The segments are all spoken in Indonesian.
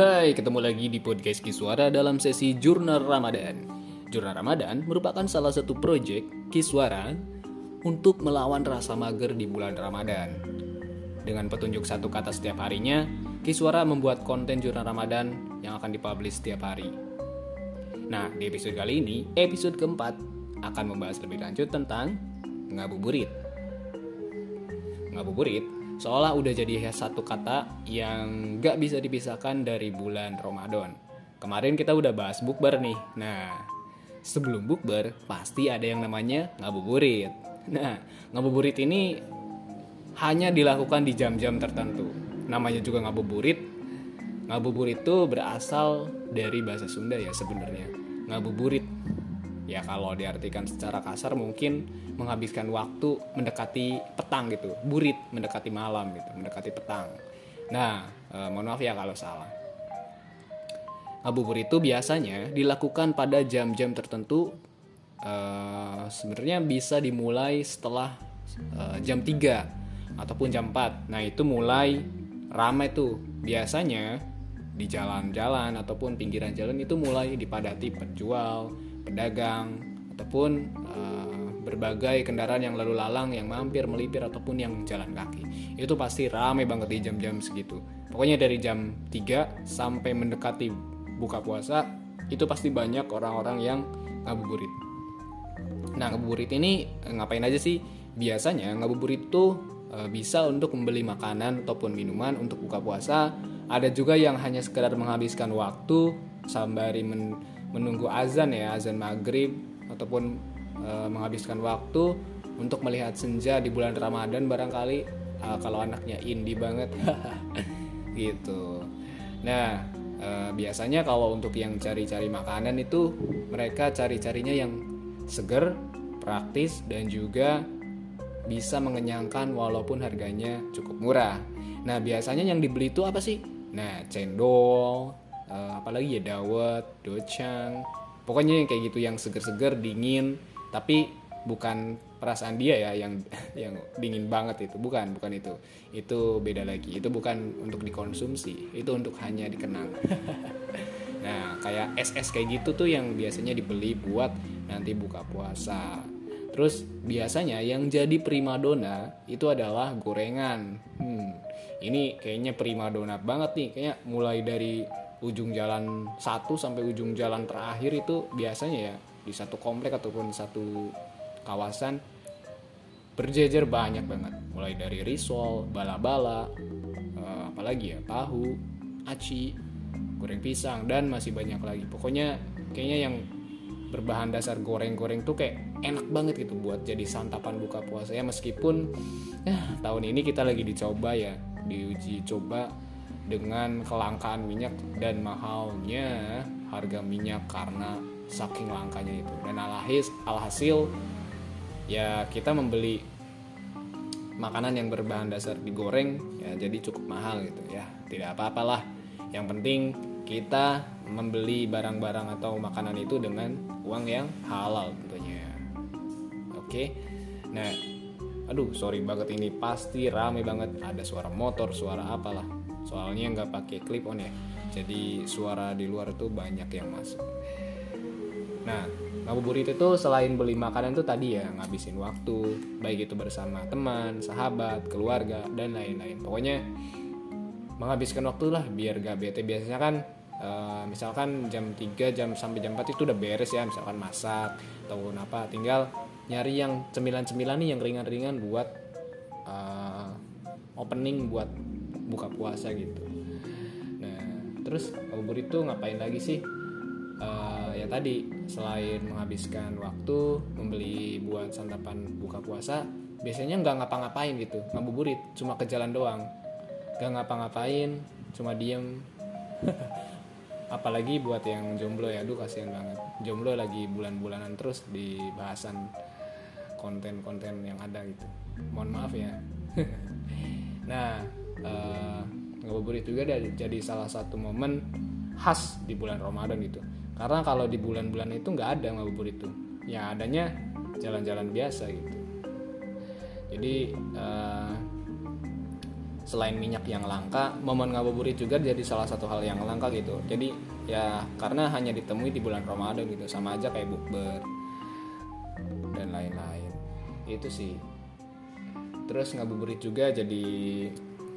Hai, ketemu lagi di podcast Kiswara dalam sesi Jurnal Ramadan. Jurnal Ramadan merupakan salah satu proyek Kiswara untuk melawan rasa mager di bulan Ramadan. Dengan petunjuk satu kata setiap harinya, Kiswara membuat konten Jurnal Ramadan yang akan dipublish setiap hari. Nah, di episode kali ini, episode keempat, akan membahas lebih lanjut tentang ngabuburit. Ngabuburit seolah udah jadi satu kata yang gak bisa dipisahkan dari bulan Ramadan. Kemarin kita udah bahas bukber nih. Nah, sebelum bukber pasti ada yang namanya ngabuburit. Nah, ngabuburit ini hanya dilakukan di jam-jam tertentu. Namanya juga ngabuburit. Ngabuburit itu berasal dari bahasa Sunda ya sebenarnya. Ngabuburit ya kalau diartikan secara kasar mungkin menghabiskan waktu mendekati petang gitu burit mendekati malam gitu mendekati petang. Nah eh, mohon maaf ya kalau salah. Ngabuburit itu biasanya dilakukan pada jam-jam tertentu eh, sebenarnya bisa dimulai setelah eh, jam 3 ataupun jam 4 nah itu mulai ramai tuh. Biasanya di jalan-jalan ataupun pinggiran jalan itu mulai dipadati penjual pedagang ataupun uh, berbagai kendaraan yang lalu lalang yang mampir melipir ataupun yang jalan kaki. Itu pasti ramai banget di jam-jam segitu. Pokoknya dari jam 3 sampai mendekati buka puasa itu pasti banyak orang-orang yang ngabuburit. Nah ngabuburit ini eh, ngapain aja sih? Biasanya ngabuburit itu uh, bisa untuk membeli makanan ataupun minuman untuk buka puasa. Ada juga yang hanya sekedar menghabiskan waktu men menunggu azan ya azan maghrib ataupun e, menghabiskan waktu untuk melihat senja di bulan Ramadan barangkali. E, kalau anaknya indie banget. Gitu. Nah e, biasanya kalau untuk yang cari-cari makanan itu mereka cari-carinya yang seger praktis dan juga bisa mengenyangkan walaupun harganya cukup murah. Nah biasanya yang dibeli itu apa sih? Nah cendol uh, apalagi ya dawet, docang, pokoknya yang kayak gitu yang seger-seger dingin. Tapi bukan perasaan dia ya yang yang dingin banget itu. Bukan bukan itu. Itu beda lagi. Itu bukan untuk dikonsumsi. Itu untuk hanya dikenang. Nah kayak es es kayak gitu tuh yang biasanya dibeli buat nanti buka puasa. Terus biasanya yang jadi primadona itu adalah gorengan. Hmm, ini kayaknya primadona banget nih. Kayaknya mulai dari ujung jalan satu sampai ujung jalan terakhir itu biasanya ya di satu komplek ataupun satu kawasan berjejer banyak banget mulai dari risol, bala-bala, uh, apalagi ya tahu, aci, goreng pisang dan masih banyak lagi. Pokoknya kayaknya yang berbahan dasar goreng-goreng tuh kayak enak banget gitu buat jadi santapan buka puasa ya meskipun ya tahun ini kita lagi dicoba ya diuji coba dengan kelangkaan minyak dan mahalnya harga minyak karena saking langkanya itu. Dan alhasil alhasil ya kita membeli makanan yang berbahan dasar digoreng ya jadi cukup mahal gitu ya. Tidak apa-apalah. Yang penting kita membeli barang-barang atau makanan itu dengan uang yang halal tentunya. Oke? Nah aduh sorry banget ini. Pasti rame banget. Ada suara motor suara apalah soalnya nggak pakai clip on ya. Jadi suara di luar tuh banyak yang masuk. Nah ngabuburit itu selain beli makanan tuh tadi ya ngabisin waktu baik itu bersama teman sahabat keluarga dan lain-lain. Pokoknya menghabiskan waktu lah biar gak bete. Biasanya kan uh, misalkan jam 3 jam sampai jam 4 itu udah beres ya misalkan masak atau apa. Tinggal nyari yang cemilan-cemilan nih yang ringan-ringan buat uh, opening buat buka puasa gitu. Nah terus ngabuburit itu ngapain lagi sih? Uh, ya tadi selain menghabiskan waktu membeli buat santapan buka puasa biasanya nggak ngapa-ngapain gitu ngabuburit cuma ke jalan doang. Nggak ngapa-ngapain cuma diem. Apalagi buat yang jomblo ya aduh kasihan banget. Jomblo lagi bulan-bulanan terus di bahasan konten-konten yang ada gitu. Mohon maaf ya. Nah uh, ngabuburit juga jadi salah satu momen khas di bulan Ramadan gitu. Karena kalau di bulan-bulan itu nggak ada ngabuburit itu ya adanya jalan-jalan biasa gitu. Jadi uh, selain minyak yang langka momen ngabuburit juga jadi salah satu hal yang langka gitu. Jadi ya karena hanya ditemui di bulan Ramadan gitu. Sama aja kayak bukber dan lain-lain. Itu sih. Terus ngabuburit juga jadi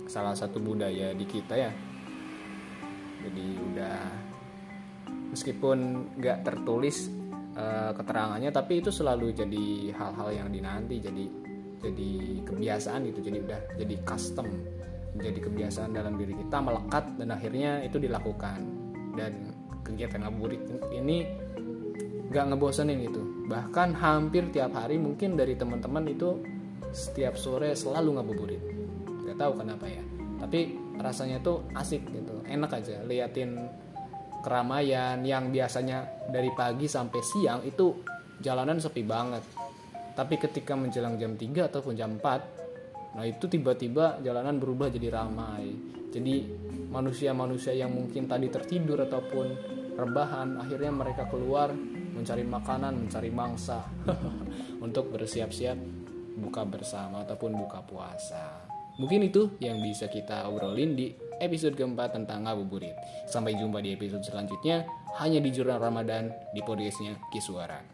salah satu budaya di kita ya. Jadi udah meskipun nggak tertulis uh, keterangannya tapi itu selalu jadi hal-hal yang dinanti jadi jadi kebiasaan gitu jadi udah jadi custom jadi kebiasaan dalam diri kita melekat dan akhirnya itu dilakukan. Dan kegiatan ngabuburit ini gak ngebosenin gitu. Bahkan hampir tiap hari mungkin dari teman-teman itu setiap sore selalu ngabuburit gak tahu kenapa ya. Tapi rasanya tuh asik gitu enak aja liatin keramaian yang biasanya dari pagi sampai siang itu jalanan sepi banget. Tapi ketika menjelang jam 3 ataupun jam 4 nah itu tiba-tiba jalanan berubah jadi ramai. Jadi manusia-manusia yang mungkin tadi tertidur ataupun rebahan akhirnya mereka keluar mencari makanan mencari mangsa untuk bersiap-siap buka bersama ataupun buka puasa mungkin itu yang bisa kita obrolin di episode keempat tentang ngabuburit. Sampai jumpa di episode selanjutnya. Hanya di jurnal Ramadan di podcastnya Kiswara